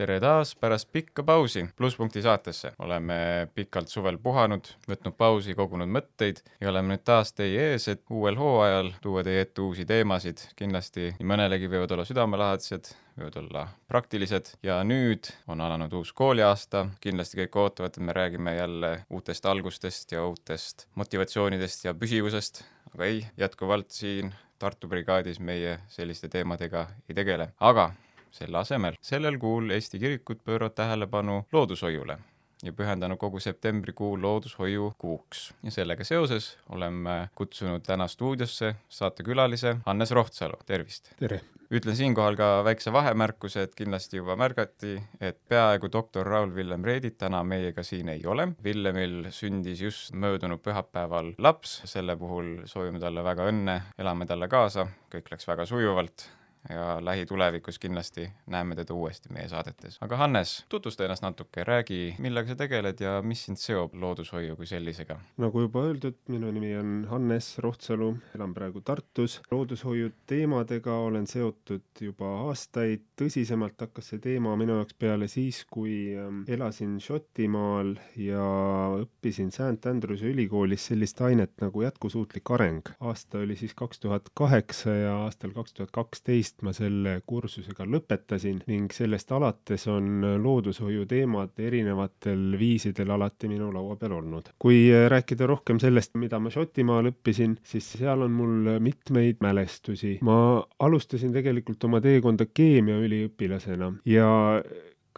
Tere taas pärast pikka pausi Plusspunkti saatesse. oleme pikalt suvel puhanud, võtnud pausi, kogunud mõtteid ja oleme nüüd taas teie ees, et uuel hooajal tuua teie ette uusi teemasid. kindlasti nii mõnelegi võivad olla südamelähedased, võivad olla praktilised ja nüüd on alanud uus kooliaasta, kindlasti kõik ootavad, et me räägime jälle uutest algustest ja uutest motivatsioonidest ja püsivusest, aga ei, jätkuvalt siin Tartu brigaadis meie selliste teemadega ei tegele, aga selle asemel sellel kuul Eesti kirikud pööravad tähelepanu loodushoiule ja pühendanud kogu septembrikuu loodushoiu kuuks. ja sellega seoses oleme kutsunud täna stuudiosse saatekülalise Hannes Rohtsalu, tervist! tere! ütlen siinkohal ka väikse vahemärkuse, et kindlasti juba märgati, et peaaegu doktor Raul Villem Reedit täna meiega siin ei ole. Villemil sündis just möödunud pühapäeval laps, selle puhul soovime talle väga õnne, elame talle kaasa, kõik läks väga sujuvalt ja lähitulevikus kindlasti näeme teda uuesti meie saadetes. aga Hannes, tutvusta ennast natuke, räägi, millega sa tegeled ja mis sind seob loodushoiu kui sellisega? nagu juba öeldud, minu nimi on Hannes Rohtsalu, elan praegu Tartus. loodushoiu teemadega olen seotud juba aastaid, tõsisemalt hakkas see teema minu jaoks peale siis, kui ähm, elasin Šotimaal ja õppisin St Andrewsi ülikoolis sellist ainet nagu jätkusuutlik areng. aasta oli siis kaks tuhat kaheksa ja aastal kaks tuhat kaksteist teist ma selle kursusega lõpetasin ning sellest alates on loodushoiu teemad erinevatel viisidel alati minu laua peal olnud. kui rääkida rohkem sellest, mida ma Šotimaal õppisin, siis seal on mul mitmeid mälestusi. ma alustasin tegelikult oma teekonda keemiaüliõpilasena ja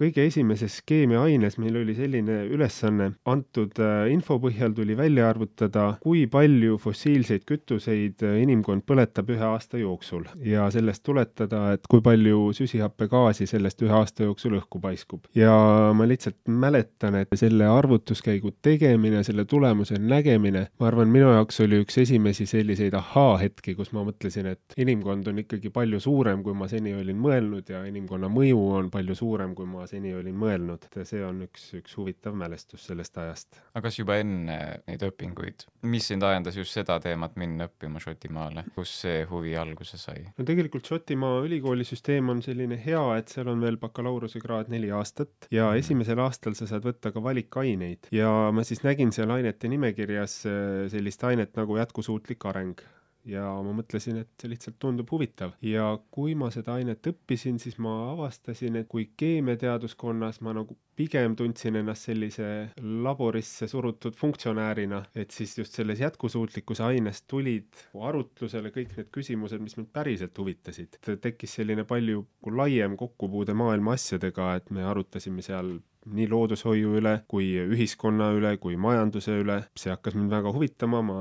kõige esimeses keemiaaines meil oli selline ülesanne, antud äh, info põhjal tuli välja arvutada, kui palju fossiilseid kütuseid äh, inimkond põletab ühe aasta jooksul ja sellest tuletada, et kui palju süsihappegaasi sellest ühe aasta jooksul õhku paiskub. ja ma lihtsalt mäletan, et selle arvutuskäigu tegemine, selle tulemuse nägemine, ma arvan, minu jaoks oli üks esimesi selliseid ahaa-hetki, kus ma mõtlesin, et inimkond on ikkagi palju suurem, kui ma seni olin mõelnud ja inimkonna mõju on palju suurem, kui ma seni olin mõelnud. see on üks, üks huvitav mälestus sellest ajast. aga kas juba enne neid õpinguid, mis sind ajendas just seda teemat minna õppima Šotimaale, kus see huvi alguse sai? no tegelikult Šotimaa ülikoolisüsteem on selline hea, et seal on veel bakalaureusekraad neli aastat ja mm. esimesel aastal sa saad võtta ka valikaineid ja ma siis nägin seal ainete nimekirjas äh, sellist ainet nagu jätkusuutlik areng ja ma mõtlesin, et see lihtsalt tundub huvitav. Ja kui ma seda ainet õppisin, siis ma avastasin, et kui keemiateaduskonnas ma nagu pigem tundsin ennast sellise laborisse surutud funktsionäärina, et siis just selles jätkusuutlikkuse aines tulid arutlusele kõik need küsimused, mis mind päriselt huvitasid. tekkis selline palju laiem kokkupuude maailma asjadega, et me arutasime seal nii loodushoiu üle kui ühiskonna üle kui majanduse üle. see hakkas mind väga huvitama, ma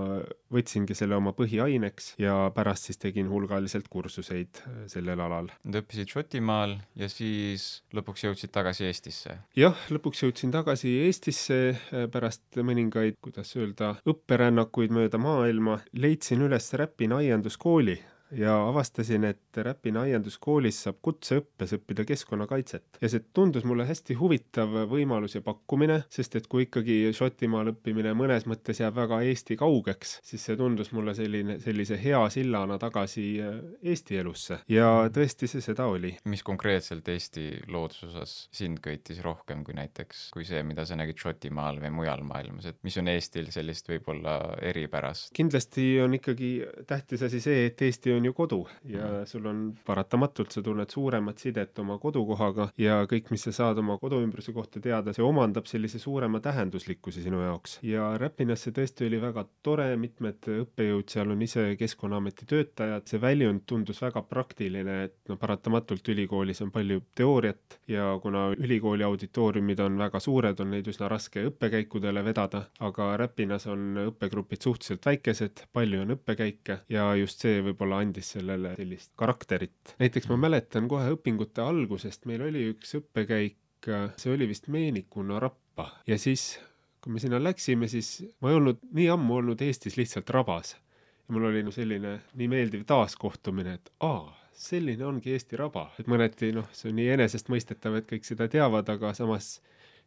võtsingi selle oma põhiaineks ja pärast siis tegin hulgaliselt kursuseid sellel alal. Te õppisid Šotimaal ja siis lõpuks jõudsid tagasi Eestisse? Jah, lõpuks jõudsin tagasi Eestisse äh, pärast mõningaid, kuidas öelda, õpperännakuid mööda maailma, leidsin üles Räpina aianduskooli ja avastasin, et Räpina aianduskoolis saab kutseõppes õppida keskkonnakaitset. ja see tundus mulle hästi huvitav võimalus ja pakkumine, sest et kui ikkagi Šotimaal õppimine mõnes mõttes jääb väga Eesti kaugeks, siis see tundus mulle selline, sellise hea sillana tagasi äh, Eesti elusse ja tõesti see seda oli. mis konkreetselt Eesti looduse osas sind köitis rohkem kui näiteks, kui see, mida sa nägid Šotimaal või mujal maailmas, et mis on Eestil sellist võib-olla eripärast? kindlasti on ikkagi tähtis asi see, et Eesti on on ju kodu ja mm. sul on paratamatult, sa tunned suuremat sidet oma kodukohaga ja kõik, mis sa saad oma koduümbruse kohta teada, see omandab sellise suurema tähenduslikkuse sinu jaoks. ja Räpinas see tõesti oli väga tore, mitmed õppejõud seal on ise Keskkonnaameti töötajad, see väljund tundus väga praktiline, et no paratamatult ülikoolis on palju teooriat ja kuna ülikooli auditooriumid on väga suured, on neid üsna raske õppekäikudele vedada, aga Räpinas on õppegrupid suhteliselt väikesed, palju on õppekäike ja just see võib-olla andis andis sellele sellist karakterit. näiteks ma mäletan kohe õpingute algusest, meil oli üks õppekäik, see oli vist Meenikuna rappa ja siis, kui me sinna läksime, siis ma ei olnud nii ammu olnud Eestis lihtsalt rabas. ja mul oli no selline nii meeldiv taaskohtumine, et aa, selline ongi Eesti raba, et mõneti noh, see on nii enesestmõistetav, et kõik seda teavad, aga samas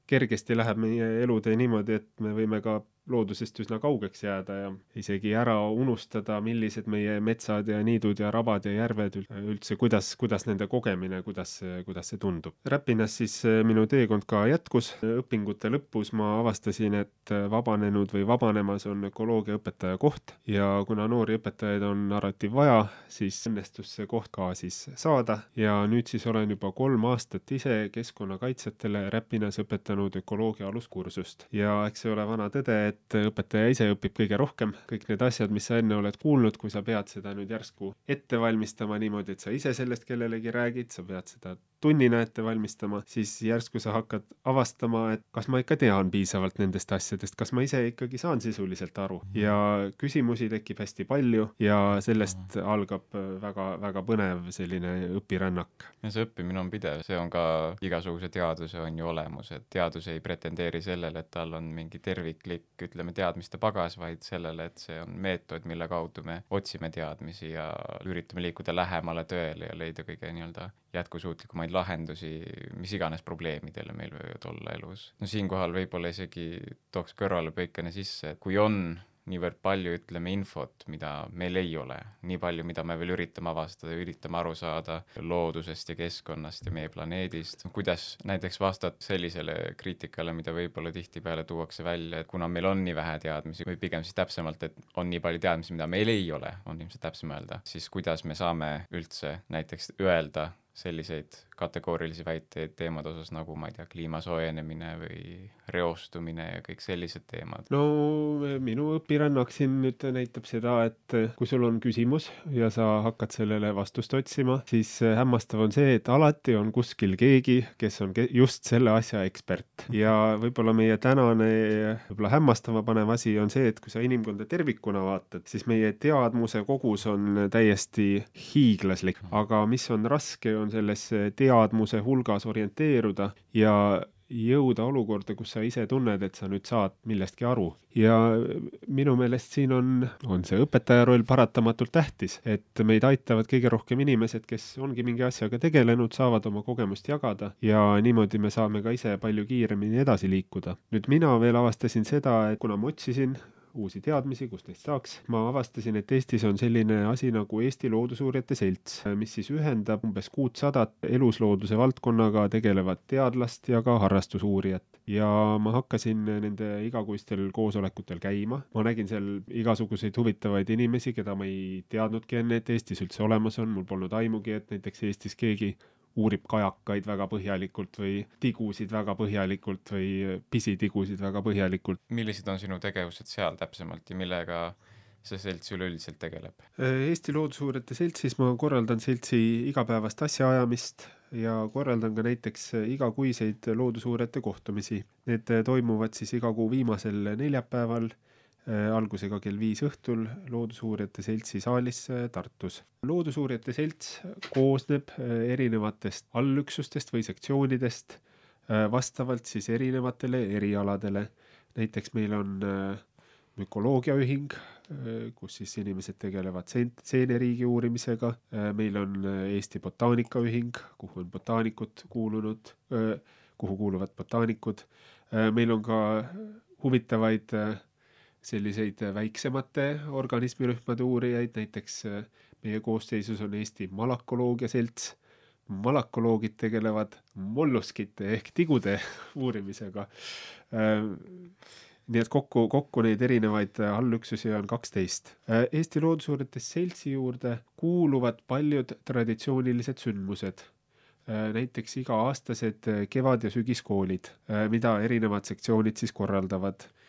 kergesti läheb meie elutee niimoodi, et me võime ka loodusest üsna kaugeks jääda ja isegi ära unustada, millised meie metsad ja niidud ja rabad ja järved üldse, kuidas, kuidas nende kogemine, kuidas, kuidas see tundub. Räpinas siis minu teekond ka jätkus, õpingute lõpus ma avastasin, et vabanenud või vabanemas on ökoloogiaõpetaja koht ja kuna noori õpetajaid on alati vaja, siis õnnestus see koht ka siis saada. Ja nüüd siis olen juba kolm aastat ise keskkonnakaitsjatele Räpinas õpetanud ökoloogia aluskursust. Ja eks see ole vana tõde, et et õpetaja ise õpib kõige rohkem, kõik need asjad, mis sa enne oled kuulnud, kui sa pead seda nüüd järsku ette valmistama niimoodi, et sa ise sellest kellelegi räägid, sa pead seda tunnina ette valmistama, siis järsku sa hakkad avastama, et kas ma ikka tean piisavalt nendest asjadest, kas ma ise ikkagi saan sisuliselt aru. Ja küsimusi tekib hästi palju ja sellest algab väga-väga põnev selline õpirännak. ja see õppimine on pidev, see on ka igasuguse teaduse on ju olemus, et teadus ei pretendeeri sellele, et tal on mingi terviklik ütleme, teadmiste pagas, vaid sellele, et see on meetod, mille kaudu me otsime teadmisi ja üritame liikuda lähemale tõele ja leida kõige nii-öelda jätkusuutlikumaid lahendusi mis iganes probleemidele meil võivad olla elus. no siinkohal võib-olla isegi tooks kõrvalepõikena sisse, et kui on niivõrd palju, ütleme, infot, mida meil ei ole, nii palju, mida me veel üritame avastada, üritame aru saada loodusest ja keskkonnast ja meie planeedist, kuidas näiteks vastata sellisele kriitikale, mida võib-olla tihtipeale tuuakse välja, et kuna meil on nii vähe teadmisi või pigem siis täpsemalt, et on nii palju teadmisi, mida meil ei ole, on ilmselt täpsem öelda, siis kuidas me saame üldse näiteks öelda selliseid kategoorilisi väiteid teemade osas, nagu ma ei tea, kliima soojenemine või reostumine ja kõik sellised teemad? no minu õpirännak siin nüüd näitab seda, et kui sul on küsimus ja sa hakkad sellele vastust otsima, siis hämmastav on see, et alati on kuskil keegi, kes on ke just selle asja ekspert. ja võib-olla meie tänane võib-olla hämmastama panev asi on see, et kui sa inimkonda tervikuna vaatad, siis meie teadmuse kogus on täiesti hiiglaslik, aga mis on raske, on selles teadmuse hulgas orienteeruda ja jõuda olukorda, kus sa ise tunned, et sa nüüd saad millestki aru. ja minu meelest siin on, on see õpetaja roll paratamatult tähtis, et meid aitavad kõige rohkem inimesed, kes ongi mingi asjaga tegelenud, saavad oma kogemust jagada ja niimoodi me saame ka ise palju kiiremini edasi liikuda. nüüd mina veel avastasin seda, et kuna ma otsisin uusi teadmisi, kust neist saaks. ma avastasin, et Eestis on selline asi nagu Eesti Loodusuurijate Selts, mis siis ühendab umbes kuutsadat eluslooduse valdkonnaga tegelevat teadlast ja ka harrastusuurijat. ja ma hakkasin nende igakuistel koosolekutel käima, ma nägin seal igasuguseid huvitavaid inimesi, keda ma ei teadnudki enne, et Eestis üldse olemas on, mul polnud aimugi, et näiteks Eestis keegi uurib kajakaid väga põhjalikult või tigusid väga põhjalikult või pisitigusid väga põhjalikult. millised on sinu tegevused seal täpsemalt ja millega see selts üleüldiselt tegeleb? Eesti Loodusuurijate Seltsis ma korraldan seltsi igapäevast asjaajamist ja korraldan ka näiteks igakuiseid loodusuurijate kohtumisi. Need toimuvad siis iga kuu viimasel neljapäeval Äh, algusega kell viis õhtul Loodusuurijate Seltsi saalis äh, Tartus. loodusuurijate Selts koosneb äh, erinevatest allüksustest või sektsioonidest vastavalt siis erinevatele erialadele. näiteks meil on mükoloogiaühing, kus siis inimesed tegelevad seen-, seeneriigi uurimisega, meil on Eesti Botaanikaühing, kuhu on botaanikud kuulunud, kuhu kuuluvad botaanikud, meil on ka huvitavaid selliseid väiksemate organismirühmade uurijaid, näiteks äh, meie koosseisus on Eesti Malakoloogia Selts. malakoloogid tegelevad molluskite ehk tigude uurimisega. Äh, nii et kokku, kokku neid erinevaid allüksusi on kaksteist. Äh, Eesti Loodusuurijate Seltsi juurde kuuluvad paljud traditsioonilised sündmused näiteks iga-aastased kevad- ja sügiskoolid, mida erinevad sektsioonid siis korraldavad Äh,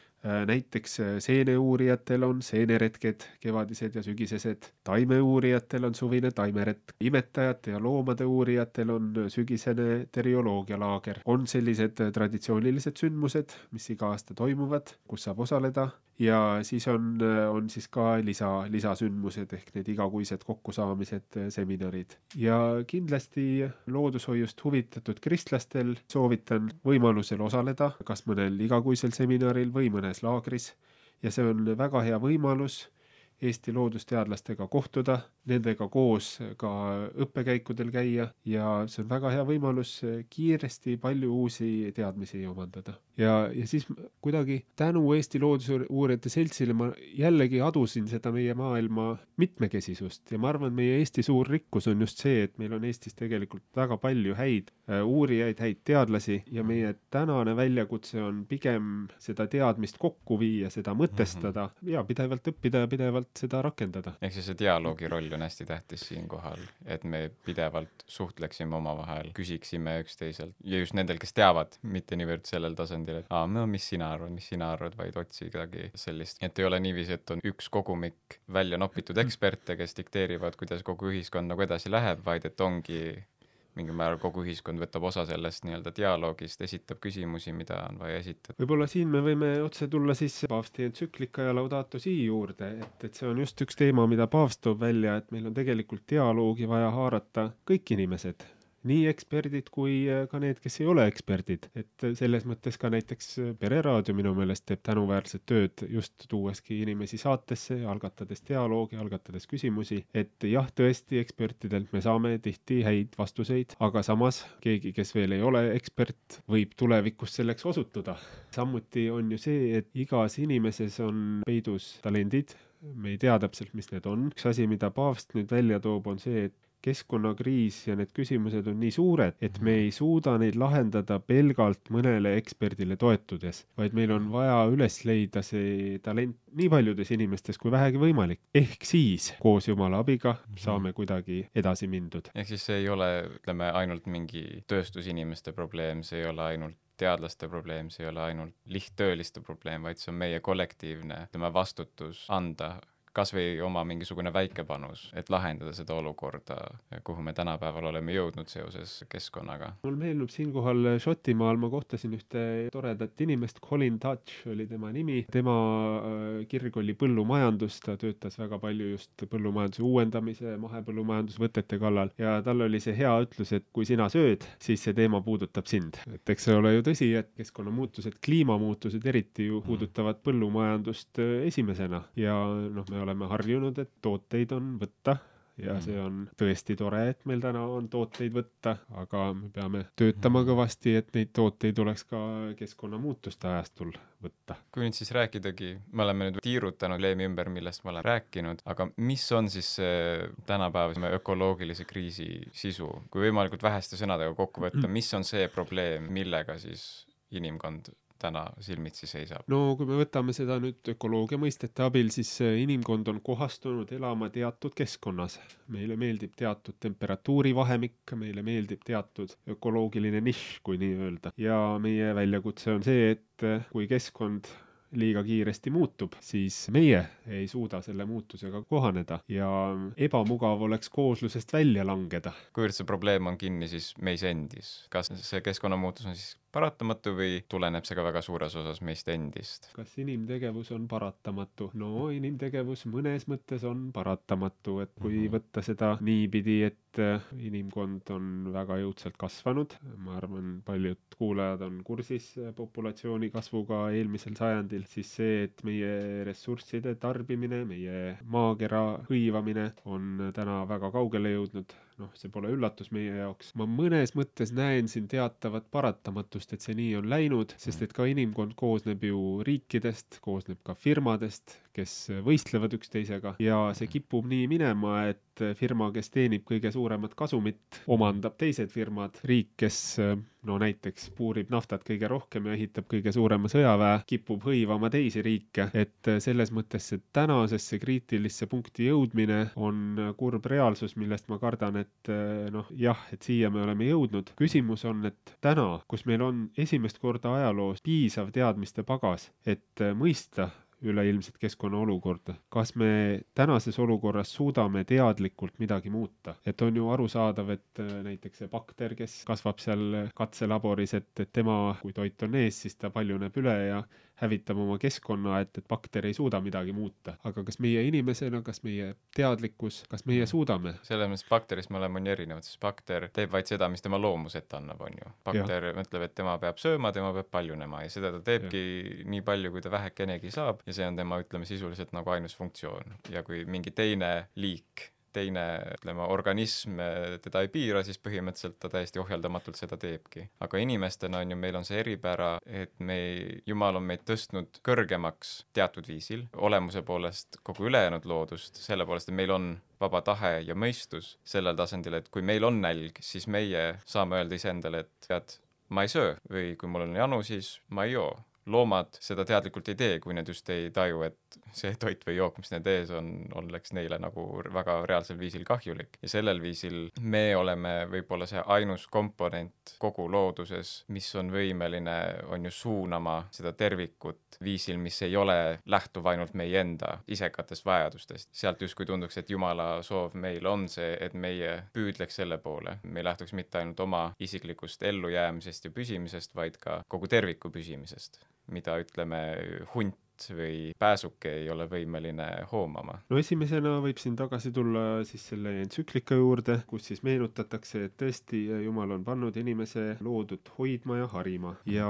näiteks äh, seeneuurijatel on seeneretked, kevadised ja sügisesed, taimeuurijatel on suvine taimeretk, imetajate ja loomade uurijatel on sügisene terioloogialaager. on sellised äh, traditsioonilised sündmused, mis iga aasta toimuvad, kus saab osaleda ja siis on, on siis ka lisa, lisasündmused ehk need igakuised kokkusaamised, seminarid. ja kindlasti loodushoiust huvitatud kristlastel soovitan võimalusel osaleda kas mõnel igakuisel seminaril või mõnes laagris ja see on väga hea võimalus Eesti loodusteadlastega kohtuda, nendega koos ka õppekäikudel käia ja see on väga hea võimalus kiiresti palju uusi teadmisi omandada. ja, ja siis kuidagi tänu Eesti Loodusuurijate Seltsile ma jällegi adusin seda meie maailma mitmekesisust ja ma arvan, et meie Eesti suur rikkus on just see, et meil on Eestis tegelikult väga palju häid äh, uurijaid, häid teadlasi ja meie tänane väljakutse on pigem seda teadmist kokku viia, seda mõtestada mm -hmm. ja pidevalt õppida ja pidevalt seda rakendada. ehk siis see dialoogi roll on hästi tähtis siinkohal, et me pidevalt suhtleksime omavahel, küsiksime üksteiselt ja just nendel, kes teavad, mitte niivõrd sellel tasandil, et aa, no mis sina arvad, mis sina arvad, vaid otsigagi sellist, et ei ole niiviisi, et on üks kogumik välja nopitud eksperte, kes dikteerivad, kuidas kogu ühiskond nagu edasi läheb, vaid et ongi mingil määral kogu ühiskond võtab osa sellest nii-öelda dialoogist, esitab küsimusi, mida on vaja esitada. võib-olla siin me võime otse tulla siis paavsti entsüklika ja Laudato Si juurde, et, et see on just üks teema, mida paavst toob välja, et meil on tegelikult dialoogi vaja haarata kõik inimesed nii eksperdid kui äh, ka need, kes ei ole eksperdid, et äh, selles mõttes ka näiteks äh, Pereraadio minu meelest teeb tänuväärset tööd just tuueski inimesi saatesse, algatades dialoogi, algatades küsimusi, et jah, tõesti ekspertidelt me saame tihti häid vastuseid, aga samas keegi, kes veel ei ole ekspert, võib tulevikus selleks osutuda. samuti on ju see, et igas inimeses on peidus talendid, me ei tea täpselt, mis need on. üks asi, mida paavst nüüd välja toob, on see, et keskkonnakriis ja need küsimused on nii suured, et me ei suuda neid lahendada pelgalt mõnele eksperdile toetudes, vaid meil on vaja üles leida see talent nii paljudes inimestes kui vähegi võimalik. ehk siis koos Jumala abiga mhm. saame kuidagi edasi mindud. ehk siis see ei ole, ütleme, ainult mingi tööstusinimeste probleem, see ei ole ainult teadlaste probleem, see ei ole ainult lihttööliste probleem, vaid see on meie kollektiivne, ütleme, vastutus anda kas või oma mingisugune väike panus, et lahendada seda olukorda, kuhu me tänapäeval oleme jõudnud seoses keskkonnaga. mul meenub siinkohal Šotimaal, ma kohtasin ühte toredat inimest, Colin Touch oli tema nimi, tema äh, kirg oli põllumajandus, ta töötas väga palju just põllumajanduse uuendamise, mahepõllumajandusvõtete kallal ja tal oli see hea ütlus, et kui sina sööd, siis see teema puudutab sind. et eks see ole ju tõsi, et keskkonnamuutused, kliimamuutused eriti ju puudutavad põllumajandust äh, esimesena ja noh, me oleme harjunud, et tooteid on võtta ja mm. see on tõesti tore, et meil täna on tooteid võtta, aga me peame töötama mm. kõvasti, et neid tooteid oleks ka keskkonnamuutuste ajastul võtta. kui nüüd siis rääkidagi, me oleme nüüd tiirutanud leemi ümber, millest ma olen rääkinud, aga mis on siis see tänapäevase ökoloogilise kriisi sisu, kui võimalikult väheste sõnadega kokku võtta, mis on see probleem, millega siis inimkond täna silmitsi seisab? no kui me võtame seda nüüd ökoloogia mõistete abil, siis inimkond on kohastunud elama teatud keskkonnas. meile meeldib teatud temperatuurivahemik, meile meeldib teatud ökoloogiline nišš, kui nii öelda. ja meie väljakutse on see, et kui keskkond liiga kiiresti muutub, siis meie ei suuda selle muutusega kohaneda ja ebamugav oleks kooslusest välja langeda. kuivõrd see probleem on kinni siis meis endis, kas see keskkonnamuutus on siis paratamatu või tuleneb see ka väga suures osas meist endist? kas inimtegevus on paratamatu? no inimtegevus mõnes mõttes on paratamatu, et kui mm -hmm. võtta seda niipidi, et äh, inimkond on väga jõudsalt kasvanud, ma arvan, paljud kuulajad on kursis äh, populatsiooni kasvuga eelmisel sajandil, siis see, et meie ressursside tarbimine, meie maakera hõivamine on täna väga kaugele jõudnud noh, see pole üllatus meie jaoks. ma mõnes mõttes näen siin teatavat paratamatust, et see nii on läinud, sest et ka inimkond koosneb ju riikidest, koosneb ka firmadest, kes võistlevad üksteisega. Ja see kipub nii minema, et firma, kes teenib kõige suuremat kasumit, omandab teised firmad, riik, kes no näiteks puurib naftat kõige rohkem ja ehitab kõige suurema sõjaväe, kipub hõivama teisi riike, et selles mõttes see tänasesse kriitilisse punkti jõudmine on kurb reaalsus, millest ma kardan, et noh, jah, et siia me oleme jõudnud. küsimus on, et täna, kus meil on esimest korda ajaloos piisav teadmiste pagas, et mõista üleilmset keskkonna olukorda. kas me tänases olukorras suudame teadlikult midagi muuta, et on ju arusaadav, et äh, näiteks see bakter, kes kasvab seal katselaboris, et, et tema, kui toit on ees, siis ta paljuneb üle ja hävitab oma keskkonna, et, et bakter ei suuda midagi muuta. aga kas meie inimesena, kas meie teadlikkus, kas meie suudame? selles mõttes bakterist me oleme on ju erinevad, sest bakter teeb vaid seda, mis tema loomus ette annab, on ju. bakter mõtleb, et tema peab sööma, tema peab paljunema ja seda ta teebki ja. nii palju, kui ta vähekenegi saab ja see on tema, ütleme sisuliselt nagu ainus funktsioon ja kui mingi teine liik teine, ütleme, organism teda ei piira, siis põhimõtteliselt ta täiesti ohjeldamatult seda teebki. aga inimestena on ju, meil on see eripära, et me, Jumal on meid tõstnud kõrgemaks teatud viisil, olemuse poolest kogu ülejäänud loodust, selle poolest, et meil on vaba tahe ja mõistus sellel tasandil, et kui meil on nälg, siis meie saame öelda iseendale, et tead, ma ei söö või kui mul on janu, siis ma ei joo loomad seda teadlikult ei tee, kui nad just ei taju, et see toit või jook, mis nende ees on, oleks neile nagu väga reaalsel viisil kahjulik. ja sellel viisil me oleme võib-olla see ainus komponent kogu looduses, mis on võimeline, on ju, suunama seda tervikut viisil, mis ei ole, lähtuv ainult meie enda isekatest vajadustest. sealt justkui tunduks, et Jumala soov meil on see, et meie püüdleks selle poole, me ei lähtuks mitte ainult oma isiklikust ellujäämisest ja püsimisest, vaid ka kogu terviku püsimisest mida ütleme, hunt või pääsuke ei ole võimeline hoomama. no esimesena võib siin tagasi tulla siis selle entsüklika juurde, kus siis meenutatakse, et tõesti Jumal on pannud inimese loodut hoidma ja harima ja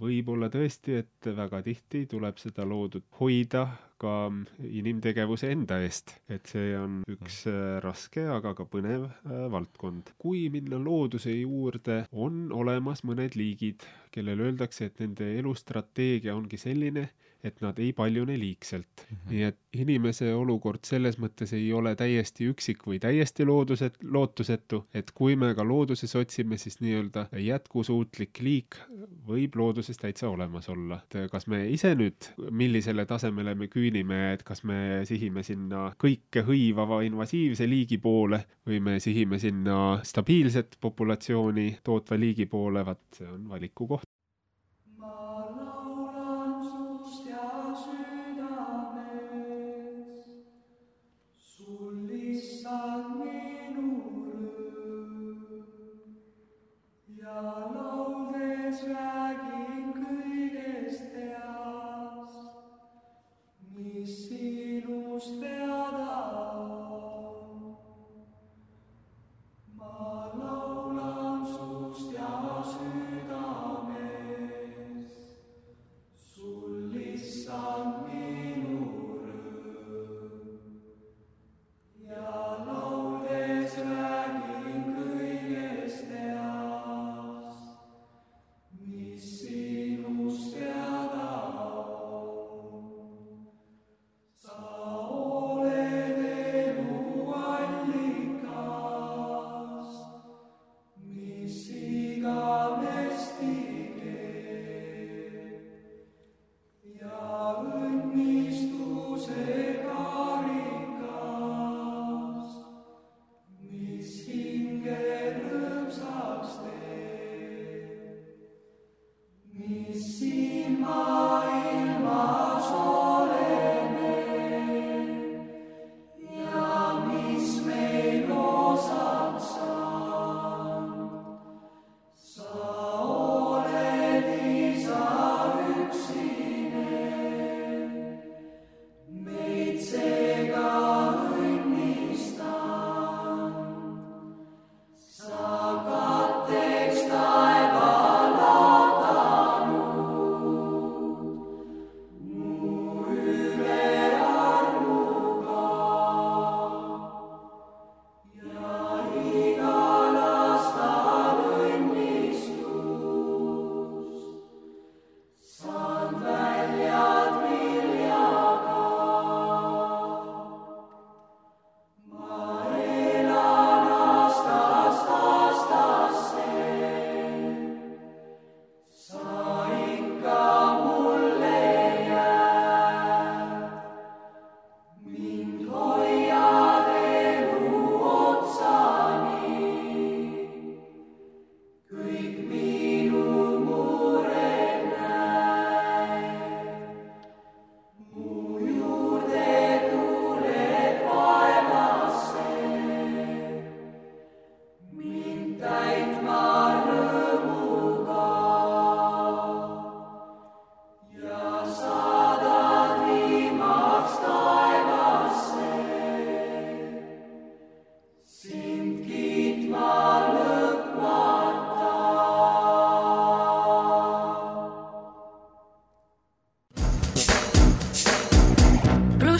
võib-olla tõesti, et väga tihti tuleb seda loodut hoida ka inimtegevuse enda eest, et see on üks raske, aga ka põnev äh, valdkond. kui minna looduse juurde, on olemas mõned liigid, kellele öeldakse, et nende elustrateegia ongi selline, et nad ei paljune liigselt mm. -hmm. nii et inimese olukord selles mõttes ei ole täiesti üksik või täiesti looduset-, lootusetu, et kui me ka looduses otsime, siis nii-öelda jätkusuutlik liik võib looduses täitsa olemas olla. et kas me ise nüüd, millisele tasemele me küünime, et kas me sihime sinna kõikehõivava invasiivse liigi poole või me sihime sinna stabiilset populatsiooni tootva liigi poole, vaat see on valiku koht.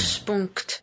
pluss punkt.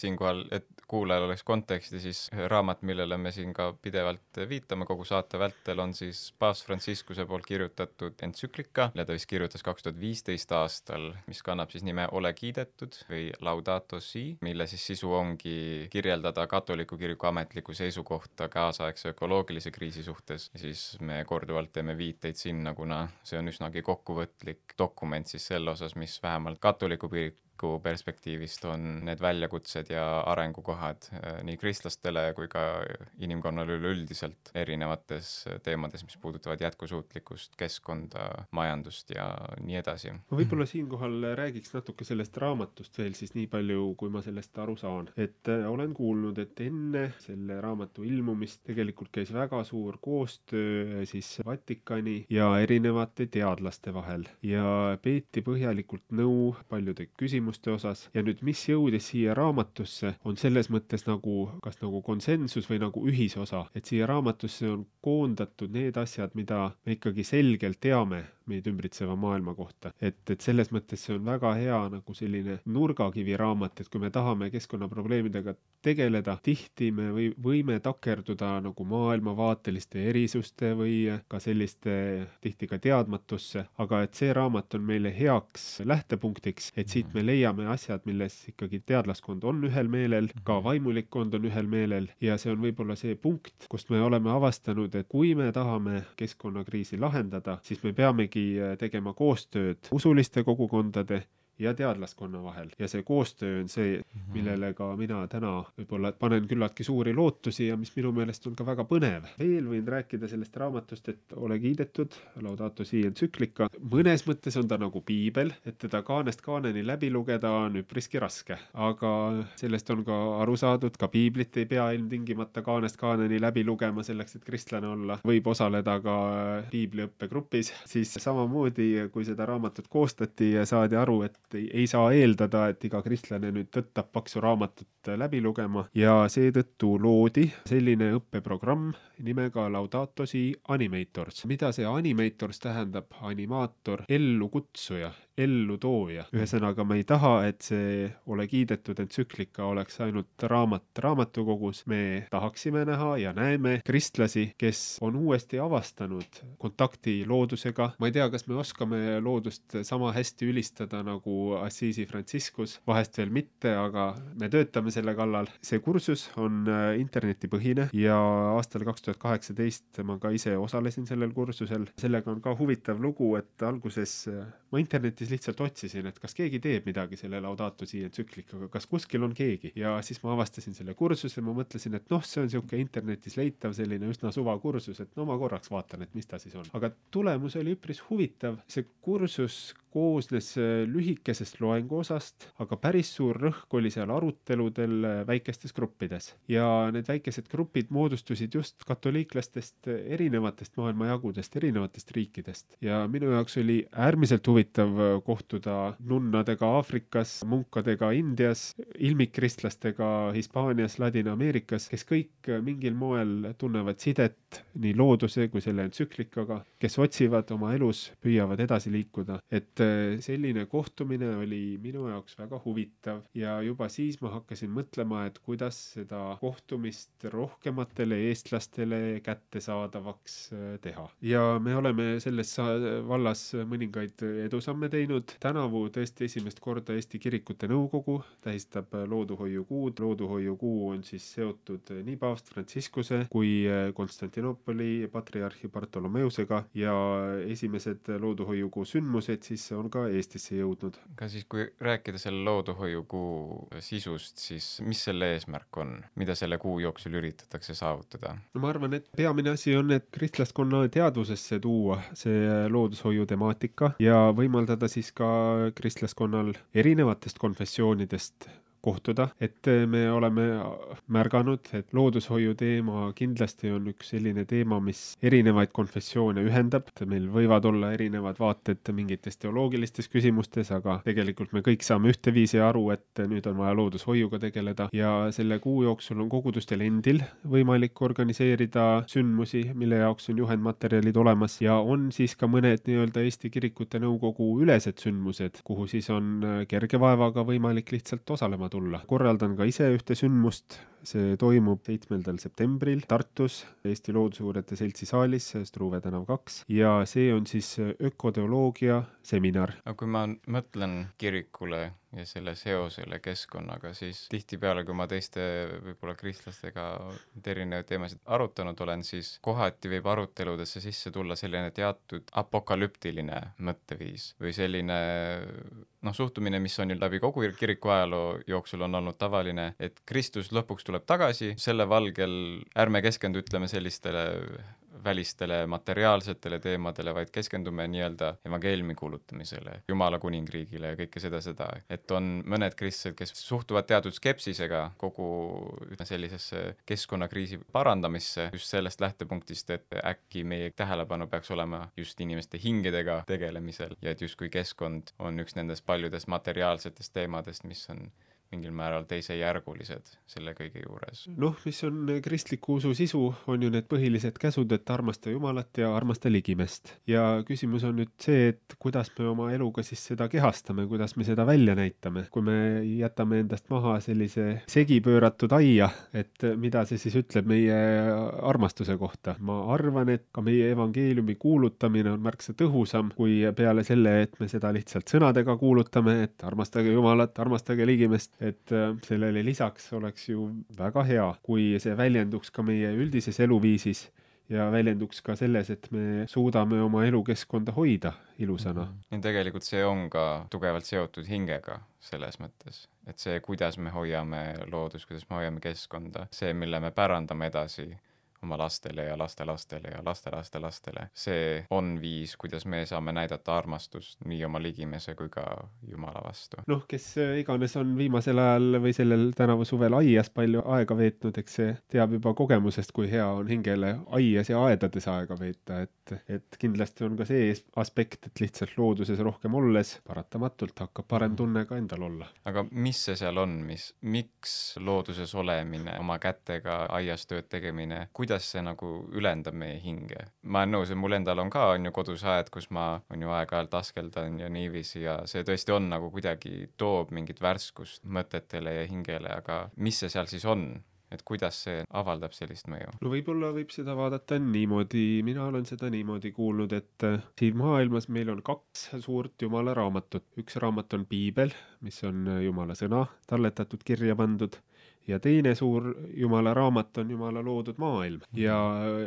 siinkohal, et kuulajal oleks konteksti, siis raamat, millele me siin ka pidevalt viitame kogu saate vältel, on siis paavst Franciscuse poolt kirjutatud entsüklika, mille ta vist kirjutas kaks tuhat viisteist aastal, mis kannab siis nime Ole kiidetud või Laudato si, mille siis sisu ongi kirjeldada katoliku kiriku ametlikku seisukohta kaasaegse ökoloogilise kriisi suhtes. siis me korduvalt teeme viiteid sinna, kuna see on üsnagi kokkuvõtlik dokument siis selle osas, mis vähemalt katoliku kirik tuleviku perspektiivist on need väljakutsed ja arengukohad äh, nii kristlastele kui ka inimkonnale üleüldiselt erinevates teemades, mis puudutavad jätkusuutlikkust, keskkonda, majandust ja nii edasi. ma võib-olla siinkohal räägiks natuke sellest raamatust veel siis nii palju, kui ma sellest aru saan. et äh, olen kuulnud, et enne selle raamatu ilmumist tegelikult käis väga suur koostöö äh, siis Vatikani ja erinevate teadlaste vahel ja peeti põhjalikult nõu paljude küsimuste küsimuste osas. Ja nüüd, mis jõudis siia raamatusse, on selles mõttes nagu kas nagu konsensus või nagu ühisosa, et siia raamatusse on koondatud need asjad, mida me ikkagi selgelt teame meid ümbritseva maailma kohta. et, et selles mõttes see on väga hea nagu selline nurgakivi raamat, et kui me tahame keskkonnaprobleemidega tegeleda, tihti me või, võime takerduda nagu maailmavaateliste erisuste või ka selliste tihti ka teadmatusse, aga et see raamat on meile heaks lähtepunktiks, et siit me leiame asjad, milles ikkagi teadlaskond on ühel meelel, ka vaimulikkond on ühel meelel ja see on võib-olla see punkt, kust me oleme avastanud, et kui me tahame keskkonnakriisi lahendada, siis me peamegi äh, tegema koostööd usuliste kogukondade ja teadlaskonna vahel ja see koostöö on see, mhm. millele ka mina täna võib-olla panen küllaltki suuri lootusi ja mis minu meelest on ka väga põnev. veel võin rääkida sellest raamatust, et ole kiidetud, Laudato si entsüklika. mõnes mõttes on ta nagu piibel, et teda kaanest kaaneni läbi lugeda on üpriski raske, aga sellest on ka aru saadud, ka piiblit ei pea ilmtingimata kaanest kaaneni läbi lugema selleks, et kristlane olla. võib osaleda ka piibliõppegrupis, siis samamoodi, kui seda raamatut koostati, saadi aru, et et ei, ei saa eeldada, et iga kristlane nüüd tõttab paksu raamatut läbi lugema ja seetõttu loodi selline õppeprogramm nimega Laudato Si Animators. mida see animators tähendab? animaator, ellukutsuja ellutooja. ühesõnaga, me ei taha, et see Ole kiidetud entsüklika oleks ainult raamat raamatukogus, me tahaksime näha ja näeme kristlasi, kes on uuesti avastanud kontakti loodusega. ma ei tea, kas me oskame loodust sama hästi ülistada nagu Assisi Franciscus, vahest veel mitte, aga me töötame selle kallal. see kursus on äh, internetipõhine ja aastal kaks tuhat kaheksateist ma ka ise osalesin sellel kursusel. sellega on ka huvitav lugu, et alguses äh, ma internetis lihtsalt otsisin, et kas keegi teeb midagi selle Laudato si entsüklikaga, kas kuskil on keegi ja siis ma avastasin selle kursuse, ma mõtlesin, et noh, see on niisugune internetis leitav selline üsna suvakursus, et no ma korraks vaatan, et mis ta siis on. aga tulemus oli üpris huvitav, see kursus koosnes äh, lühikesest loenguosast, aga päris suur rõhk oli seal aruteludel äh, väikestes gruppides. Ja need väikesed grupid moodustusid just katoliiklastest äh, erinevatest maailmajagudest, erinevatest riikidest. Ja minu jaoks oli äärmiselt huvitav kohtuda nunnadega Aafrikas, munkadega Indias, ilmikkristlastega Hispaanias, Ladina-Ameerikas, kes kõik mingil moel tunnevad sidet nii looduse kui selle entsüklikaga, kes otsivad oma elus, püüavad edasi liikuda, et selline kohtumine oli minu jaoks väga huvitav ja juba siis ma hakkasin mõtlema, et kuidas seda kohtumist rohkematele eestlastele kättesaadavaks äh, teha. ja me oleme selles vallas mõningaid edusamme teinud. tänavu tõesti esimest korda Eesti Kirikute Nõukogu tähistab looduhoiukuud. looduhoiukuu on siis seotud nii paavst Franciscuse kui Konstantinoopoli patriarhi Bartolomeusega ja esimesed looduhoiukuu sündmused siis on ka Eestisse jõudnud. ka siis, kui rääkida selle looduhoiukuu sisust, siis mis selle eesmärk on, mida selle kuu jooksul üritatakse saavutada? no ma arvan, et peamine asi on, et kristlaskonna teadvusesse tuua see loodushoiu temaatika ja võimaldada siis ka kristlaskonnal erinevatest konfessioonidest kohtuda, et me oleme märganud, et loodushoiu teema kindlasti on üks selline teema, mis erinevaid konfessioone ühendab, meil võivad olla erinevad vaated mingites teoloogilistes küsimustes, aga tegelikult me kõik saame ühteviisi aru, et nüüd on vaja loodushoiuga tegeleda. Ja selle kuu jooksul on kogudustel endil võimalik organiseerida sündmusi, mille jaoks on juhendmaterjalid olemas. Ja on siis ka mõned nii-öelda Eesti Kirikute Nõukogu ülesed sündmused, kuhu siis on kerge vaevaga võimalik lihtsalt osalema tulla. korraldan ka ise ühte sündmust, see toimub seitsmendal septembril Tartus Eesti Loodusuurijate Seltsi saalis, Struve tänav kaks ja see on siis ökoteoloogia seminar. aga kui ma mõtlen kirikule ja selle seosele keskkonnaga, siis tihtipeale, kui ma teiste võib-olla kristlastega erinevaid teemasid arutanud olen, siis kohati võib aruteludesse sisse tulla selline teatud apokalüptiline mõtteviis või selline noh, suhtumine, mis on ju läbi kogu kiriku ajaloo jooksul on olnud tavaline, et Kristus lõpuks tuleb tagasi, selle valgel ärme keskendu, ütleme, sellistele välistele materiaalsetele teemadele, vaid keskendume nii-öelda evangeeliumi kuulutamisele, Jumala kuningriigile ja kõike seda, seda, et on mõned kristlased, kes suhtuvad teatud skepsisega kogu sellisesse keskkonnakriisi parandamisse just sellest lähtepunktist, et äkki meie tähelepanu peaks olema just inimeste hingedega tegelemisel ja et justkui keskkond on üks nendest paljudest materiaalsetest teemadest, mis on mingil määral teisejärgulised selle kõige juures. noh, mis on kristliku usu sisu, on ju need põhilised käsud, et armasta Jumalat ja armasta ligimest. ja küsimus on nüüd see, et kuidas me oma eluga siis seda kehastame, kuidas me seda välja näitame. kui me jätame endast maha sellise segi pööratud aia, et mida see siis ütleb meie armastuse kohta. ma arvan, et ka meie evangeeliumi kuulutamine on märksa tõhusam kui peale selle, et me seda lihtsalt sõnadega kuulutame, et armastage Jumalat, armastage ligimest, et äh, sellele lisaks oleks ju väga hea, kui see väljenduks ka meie üldises eluviisis ja väljenduks ka selles, et me suudame oma elukeskkonda hoida ilusana. -hmm. ja tegelikult see on ka tugevalt seotud hingega selles mõttes, et see, kuidas me hoiame loodust, kuidas me hoiame keskkonda, see, mille me pärandame edasi oma lastele ja lastelastele ja lastelastelastele. see on viis, kuidas me saame näidata armastust nii oma ligimese kui ka Jumala vastu. noh, kes iganes on viimasel ajal või sellel tänavu suvel aias palju aega veetnud, eks see teab juba kogemusest, kui hea on hingele aias ja aedades aega veeta, et, et kindlasti on ka see aspekt, et lihtsalt looduses rohkem olles paratamatult hakkab parem tunne ka endal olla. aga mis see seal on, mis, miks looduses olemine, oma kätega aias tööd tegemine, kuidas kuidas see nagu ülendab meie hinge. ma olen nõus, et mul endal on ka, on ju, kodus aed, kus ma, on ju, aeg-ajalt askeldan ja niiviisi ja see tõesti on nagu kuidagi toob mingit värskust mõtetele ja hingele, aga mis see seal siis on? et kuidas see avaldab sellist mõju? no võib-olla võib seda vaadata niimoodi, mina olen seda niimoodi kuulnud, et äh, siin maailmas meil on kaks suurt jumala raamatut. üks raamat on piibel, mis on äh, jumala sõna talletatud, kirja pandud ja teine suur Jumala raamat on Jumala loodud maailm. Ja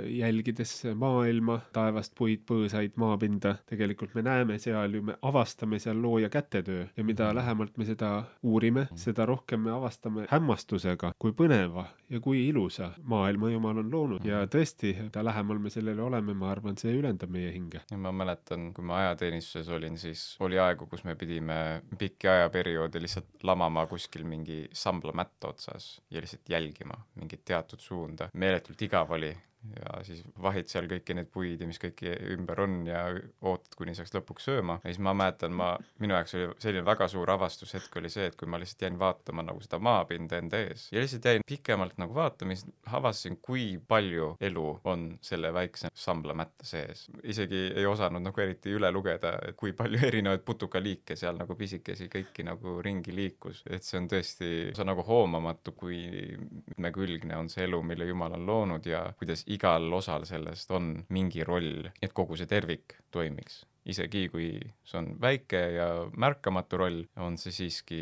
jälgides maailma, taevast, puid, põõsaid, maapinda, tegelikult me näeme seal ju, me avastame seal looja kätetöö. Ja mida lähemalt me seda uurime, seda rohkem me avastame hämmastusega, kui põneva ja kui ilusa maailma Jumal on loonud. Ja tõesti, mida lähemal me sellele oleme, ma arvan, see ülendab meie hinge. ma mäletan, kui ma ajateenistuses olin, siis oli aegu, kus me pidime pikki ajaperioode lihtsalt lamama kuskil mingi samblamätta otsas kaasas ja lihtsalt jälgima mingit teatud suunda. meeletult igav oli ja siis vahid seal kõiki neid puid ja mis kõiki ümber on ja ootad, kuni saaks lõpuks sööma. ja siis ma mäletan, ma, minu jaoks oli selline väga suur avastushetk oli see, et kui ma lihtsalt jäin vaatama nagu seda maapinda enda ees ja lihtsalt jäin pikemalt nagu vaatama, siis avastasin, kui palju elu on selle väikse samblamätta sees. isegi ei osanud nagu eriti üle lugeda, kui palju erinevaid putukaliike seal nagu pisikesi kõiki nagu ringi liikus, et see on tõesti, see on nagu hoomamatu, kui mitmekülgne on see elu, mille Jumal on loonud ja kuidas igal osal sellest on mingi roll, et kogu see tervik toimiks. isegi kui see on väike ja märkamatu roll, on see siiski,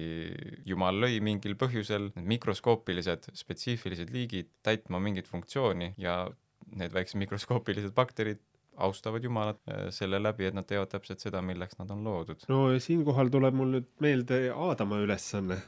Jumal lõi mingil põhjusel need mikroskoopilised spetsiifilised liigid täitma mingit funktsiooni ja need väiksed mikroskoopilised bakterid austavad Jumalat äh, selle läbi, et nad teevad täpselt seda, milleks nad on loodud. no siinkohal tuleb mul nüüd meelde Aadama ülesanne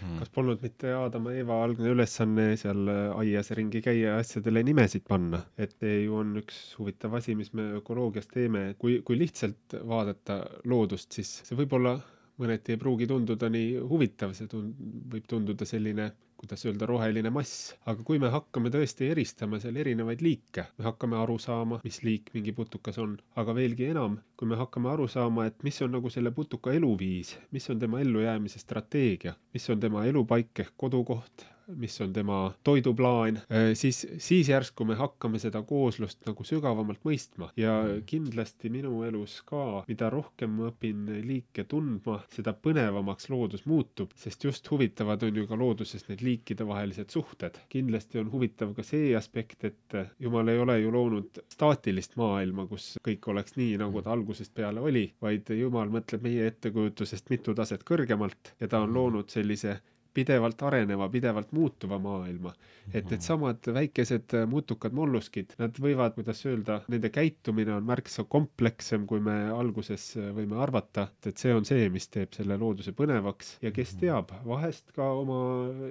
hmm.. kas polnud mitte Aadama ja Eeva algne ülesanne seal aias ringi käia ja asjadele nimesid panna, et ju on üks huvitav asi, mis me ökoloogias teeme, kui, kui lihtsalt vaadata loodust, siis see võib-olla mõneti ei pruugi tunduda nii huvitav, see tund-, võib tunduda selline kuidas öelda, roheline mass. aga kui me hakkame tõesti eristama seal erinevaid liike, me hakkame aru saama, mis liik mingi putukas on, aga veelgi enam, kui me hakkame aru saama, et mis on nagu selle putuka eluviis, mis on tema ellujäämise strateegia, mis on tema elupaik ehk kodukoht, mis on tema toiduplaan, siis, siis järsku me hakkame seda kooslust nagu sügavamalt mõistma ja kindlasti minu elus ka, mida rohkem ma õpin liike tundma, seda põnevamaks loodus muutub, sest just huvitavad on ju ka looduses need liikidevahelised suhted. kindlasti on huvitav ka see aspekt, et jumal ei ole ju loonud staatilist maailma, kus kõik oleks nii, nagu ta algusest peale oli, vaid jumal mõtleb meie ettekujutusest mitu taset kõrgemalt ja ta on loonud sellise pidevalt areneva, pidevalt muutuva maailma. et needsamad väikesed mutukad molluskid, nad võivad, kuidas öelda, nende käitumine on märksa komplekssem, kui me alguses võime arvata, et see on see, mis teeb selle looduse põnevaks ja kes teab, vahest ka oma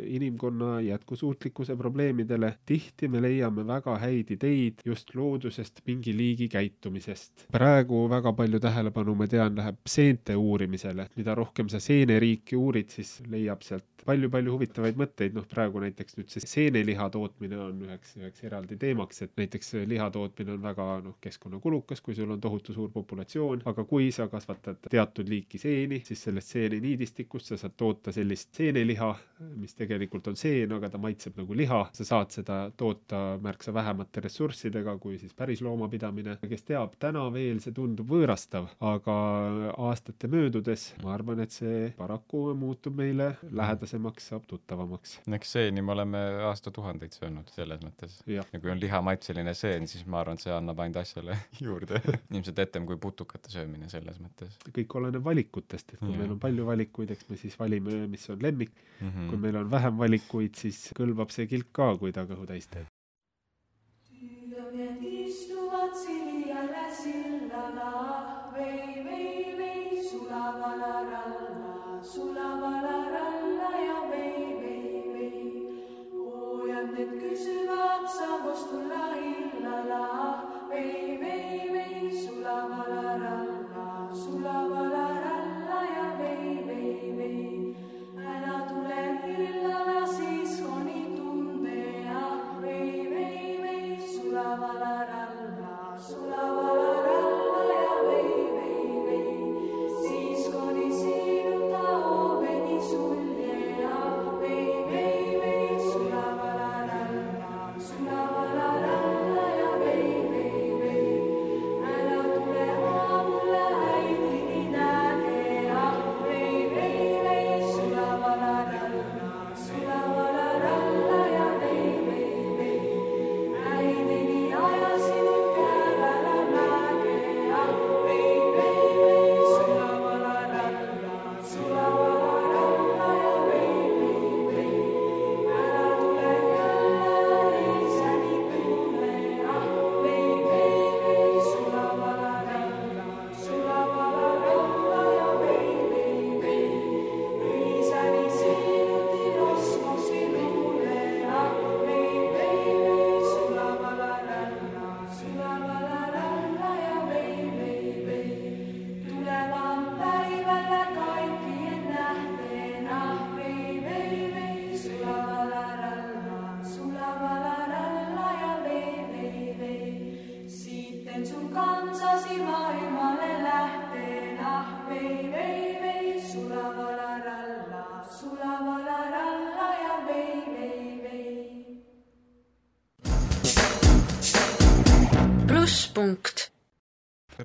inimkonna jätkusuutlikkuse probleemidele, tihti me leiame väga häid ideid just loodusest mingi liigi käitumisest. praegu väga palju tähelepanu, ma tean, läheb seente uurimisele, mida rohkem sa seeneriiki uurid, siis leiab sealt palju-palju huvitavaid mõtteid, noh praegu näiteks nüüd see seeneliha tootmine on üheks, üheks eraldi teemaks, et näiteks liha tootmine on väga noh, keskkonnakulukas, kui sul on tohutu suur populatsioon, aga kui sa kasvatad teatud liiki seeni, siis sellest seeneniidistikust sa saad toota sellist seeneliha, mis tegelikult on seen, aga ta maitseb nagu liha, sa saad seda toota märksa vähemate ressurssidega kui siis päris loomapidamine. kes teab, täna veel see tundub võõrastav, aga aastate möödudes ma arvan, et see paraku muutub meile lähedasemaks lähedasemaks, saab tuttavamaks. eks seeni me oleme aastatuhandeid söönud selles mõttes. ja kui on lihamaitseline seen, siis ma arvan, et see annab ainult asjale juurde ilmselt etem kui putukate söömine selles mõttes. kõik oleneb valikutest, et kui ja. meil on palju valikuid, eks me siis valime, mis on lemmik mm. -hmm. kui meil on vähem valikuid, siis kõlbab see kilk ka, kui ta kõhu täis teeb. siin jälle sillala, vei, vei, vei, sulavala need kysyvät saavustulla illalla. Vei, vei, vei, sulavalla ralla, sulavalla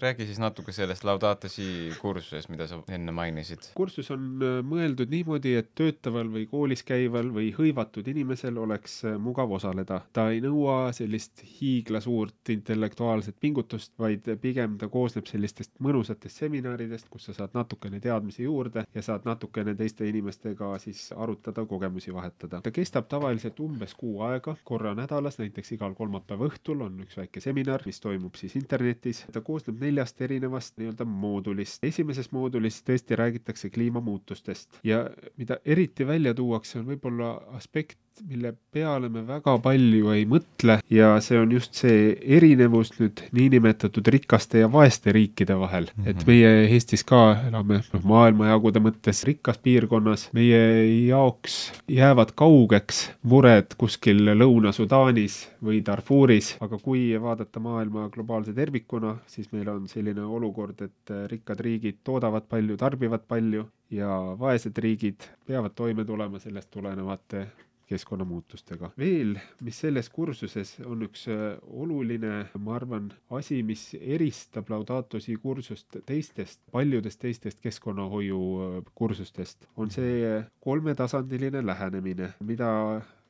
räägi siis natuke sellest Laudate Si kursusest, mida sa enne mainisid. kursus on äh, mõeldud niimoodi, et töötaval või koolis käival või hõivatud inimesel oleks äh, mugav osaleda. ta ei nõua sellist hiiglasuurt intellektuaalset pingutust, vaid pigem ta koosneb sellistest mõnusatest seminaridest, kus sa saad natukene teadmisi juurde ja saad natukene teiste inimestega siis arutada, kogemusi vahetada. ta kestab tavaliselt umbes kuu aega, korra nädalas, näiteks igal kolmapäeva õhtul on üks väike seminar, mis toimub siis internetis. ta koosneb neljast erinevast nii-öelda moodulist. esimeses moodulis tõesti räägitakse kliimamuutustest ja mida eriti välja tuuakse, on võib-olla aspekt, mille peale me väga palju ei mõtle ja see on just see erinevus nüüd niinimetatud rikaste ja vaeste riikide vahel mm. -hmm. et meie Eestis ka elame noh, maailmajagude mõttes rikkas piirkonnas, meie jaoks jäävad kaugeks mured kuskil Lõuna-Sudaanis või Darfuris, aga kui vaadata maailma globaalse tervikuna, siis meil on selline olukord, et rikkad riigid toodavad palju, tarbivad palju ja vaesed riigid peavad toime tulema sellest tulenevate keskkonnamuutustega. veel, mis selles kursuses on üks äh, oluline, ma arvan, asi, mis eristab Laudato Si kursust teistest, paljudest teistest keskkonnahoiu äh, kursustest, on see kolmetasandiline lähenemine, mida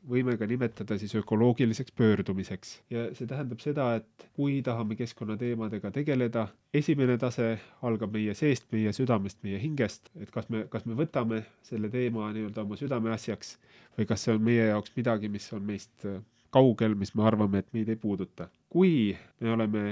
võime ka nimetada siis ökoloogiliseks pöördumiseks ja see tähendab seda, et kui tahame keskkonnateemadega tegeleda, esimene tase algab meie seest, meie südamest, meie hingest, et kas me, kas me võtame selle teema nii-öelda oma südameasjaks või kas see on meie jaoks midagi, mis on meist äh, kaugel, mis me arvame, et meid ei puuduta. kui me oleme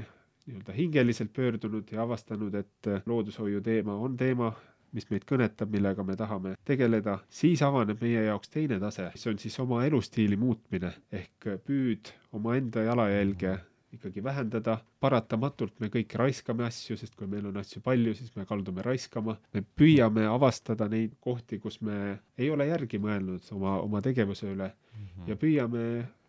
nii-öelda hingeliselt pöördunud ja avastanud, et äh, loodushoiu teema on teema, mis meid kõnetab, millega me tahame tegeleda, siis avaneb meie jaoks teine tase, mis on siis oma elustiili muutmine ehk püüd omaenda jalajälge ikkagi vähendada. paratamatult me kõik raiskame asju, sest kui meil on asju palju, siis me kaldume raiskama. me püüame avastada neid kohti, kus me ei ole järgi mõelnud oma, oma tegevuse üle ja püüame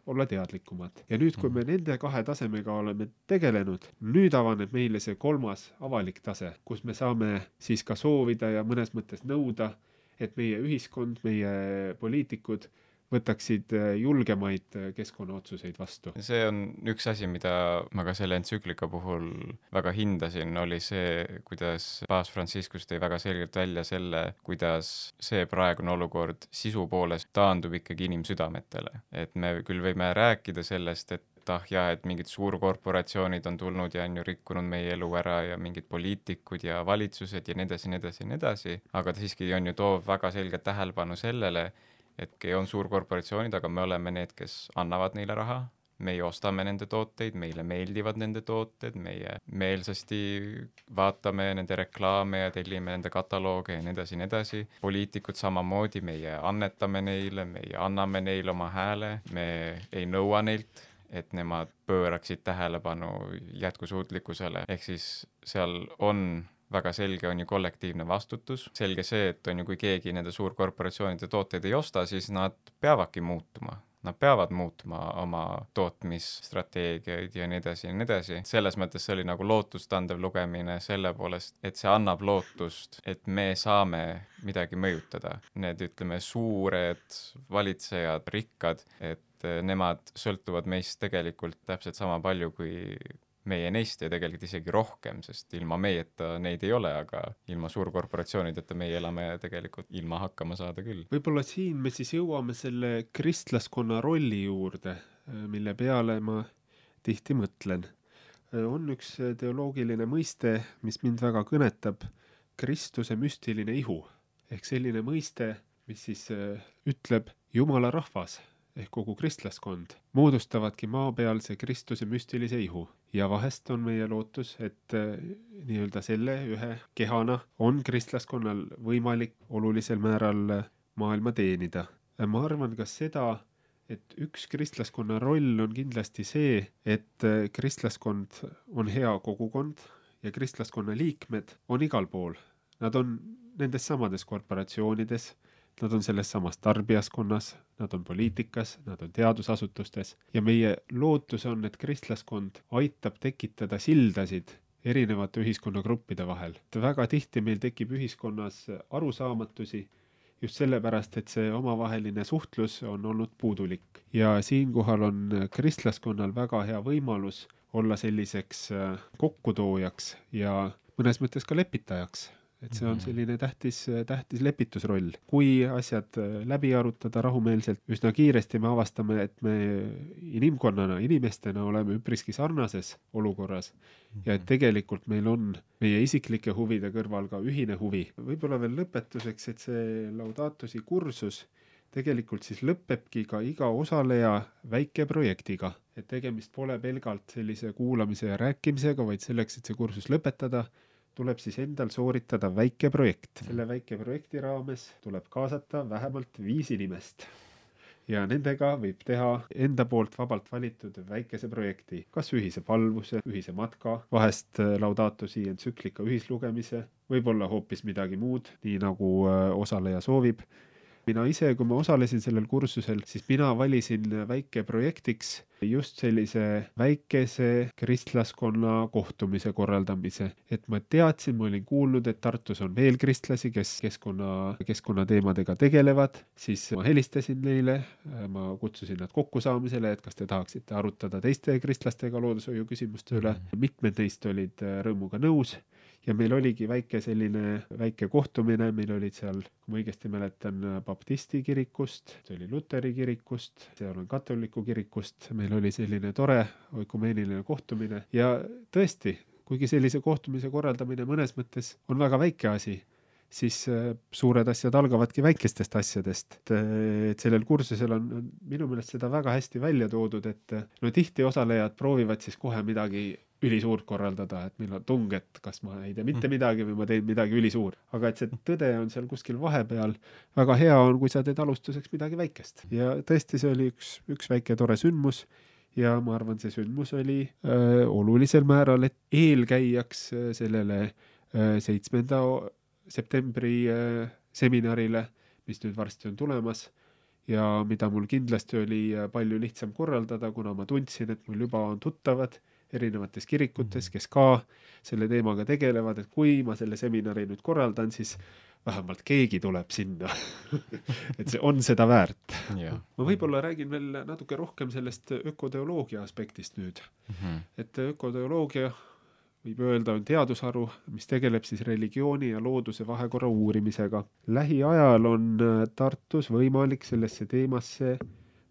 olla teadlikumad. ja nüüd, kui me mhm. nende kahe tasemega oleme tegelenud, nüüd avaneb meile see kolmas avalik tase, kus me saame siis ka soovida ja mõnes mõttes nõuda, et meie ühiskond, meie poliitikud võtaksid äh, julgemaid äh, keskkonnaotsuseid vastu. see on üks asi, mida ma ka selle entsüklika puhul väga hindasin, oli see, kuidas Paas Franciscus tõi väga selgelt välja selle, kuidas see praegune olukord sisu poolest taandub ikkagi inimsüdametele. et me küll võime rääkida sellest, et ah jaa, et mingid suurkorporatsioonid on tulnud ja on ju rikkunud meie elu ära ja mingid poliitikud ja valitsused ja nii edasi, nii edasi nii edasi, aga ta siiski on ju toob väga selgelt tähelepanu sellele, et on suurkorporatsioonid, aga me oleme need, kes annavad neile raha, meie ostame nende tooteid, meile meeldivad nende tooted, meie meelsasti vaatame nende reklaame ja tellime nende katalooge ja nii edasi ja nii edasi. poliitikud samamoodi, meie annetame neile, meie anname neile oma hääle, me ei nõua neilt, et nemad pööraksid tähelepanu jätkusuutlikkusele, ehk siis seal on väga selge on ju kollektiivne vastutus, selge see, et on ju, kui keegi nende suurkorporatsioonide tooteid ei osta, siis nad peavadki muutuma nad peavad muutma oma tootmisstrateegiaid ja nii edasi ja nii edasi. selles mõttes see oli nagu lootustandev lugemine selle poolest, et see annab lootust, et me saame midagi mõjutada. Need, ütleme, suured valitsejad, rikkad, et nemad sõltuvad meist tegelikult täpselt sama palju kui meie neist ja tegelikult isegi rohkem, sest ilma meieta neid ei ole, aga ilma suurkorporatsioonideta meie elame tegelikult ilma hakkama saada küll. võib-olla siin me siis jõuame selle kristlaskonna rolli juurde, mille peale ma tihti mõtlen. on üks teoloogiline mõiste, mis mind väga kõnetab, Kristuse müstiline ihu ehk selline mõiste, mis siis ütleb Jumala rahvas ehk kogu kristlaskond moodustavadki maapealse Kristuse müstilise ihu ja vahest on meie lootus, et äh, nii-öelda selle ühe kehana on kristlaskonnal võimalik olulisel määral äh, maailma teenida. ma arvan ka seda, et üks kristlaskonna roll on kindlasti see, et äh, kristlaskond on hea kogukond ja kristlaskonna liikmed on igal pool. Nad on nendes samades korporatsioonides Nad on selles samas tarbijaskonnas, nad on poliitikas, nad on teadusasutustes ja meie lootus on, et kristlaskond aitab tekitada sildasid erinevate ühiskonnagruppide vahel. väga tihti meil tekib ühiskonnas arusaamatusi just sellepärast, et see omavaheline suhtlus on olnud puudulik ja siinkohal on kristlaskonnal väga hea võimalus olla selliseks kokkutoojaks ja mõnes mõttes ka lepitajaks et see on mhm. selline tähtis, tähtis lepitusroll. kui asjad äh, läbi arutada rahumeelselt, üsna kiiresti me avastame, et me inimkonnana, inimestena oleme üpriski sarnases olukorras ja et mhm. tegelikult meil on meie isiklike huvide kõrval ka ühine huvi. võib-olla veel lõpetuseks, et see Laudatusi kursus tegelikult siis lõpebki ka iga osaleja väikeprojektiga, et tegemist pole pelgalt sellise kuulamise ja rääkimisega, vaid selleks, et see kursus lõpetada tuleb siis endal sooritada väike projekt. selle väike projekti raames tuleb kaasata vähemalt viis inimest ja nendega võib teha enda poolt vabalt valitud väikese projekti, kas ühise palvuse, ühise matka, vahest äh, Laudato Si entsüklika ühislugemise, võib-olla hoopis midagi muud, nii nagu äh, osaleja soovib. Mina ise, kui ma osalesin sellel kursusel, siis mina valisin väikeprojektiks just sellise väikese kristlaskonna kohtumise korraldamise. et ma teadsin, ma olin kuulnud, et Tartus on veel kristlasi, kes keskkonna, keskkonnateemadega tegelevad, siis ma helistasin neile, ma kutsusin nad kokkusaamisele, et kas te tahaksite arutada teiste kristlastega loodushoiu küsimuste üle. Mitmed neist olid rõõmuga nõus ja meil oligi väike selline väike kohtumine, meil olid seal, kui ma õigesti mäletan, baptisti kirikust, see oli luteri kirikust, seal on katoliku kirikust, meil oli selline tore oikumeeniline kohtumine. Ja tõesti, kuigi sellise kohtumise korraldamine mõnes mõttes on väga väike asi, siis äh, suured asjad algavadki väikestest asjadest. et sellel kursusel on minu meelest seda väga hästi välja toodud, et no tihti osalejad proovivad siis kohe midagi ülisuurt korraldada, et meil on tung, et kas ma ei tee mitte mm. midagi või ma teen midagi ülisuurt. aga et see tõde on seal kuskil vahepeal. väga hea on, kui sa teed alustuseks midagi väikest ja tõesti, see oli üks, üks väike tore sündmus ja ma arvan, see sündmus oli öö, olulisel määral, eelkäijaks sellele seitsmenda septembri öö, seminarile, mis nüüd varsti on tulemas ja mida mul kindlasti oli palju lihtsam korraldada, kuna ma tundsin, et mul juba on tuttavad erinevates kirikutes, mhm. kes ka selle teemaga tegelevad, et kui ma selle seminari nüüd korraldan, siis vähemalt keegi tuleb sinna et see on seda väärt ma võib-olla räägin veel natuke rohkem sellest ökoteoloogia aspektist nüüd mm. -hmm. et ökoteoloogia võib öelda, on teadusharu, mis tegeleb siis religiooni ja looduse vahekorra uurimisega. lähiajal on Tartus võimalik sellesse teemasse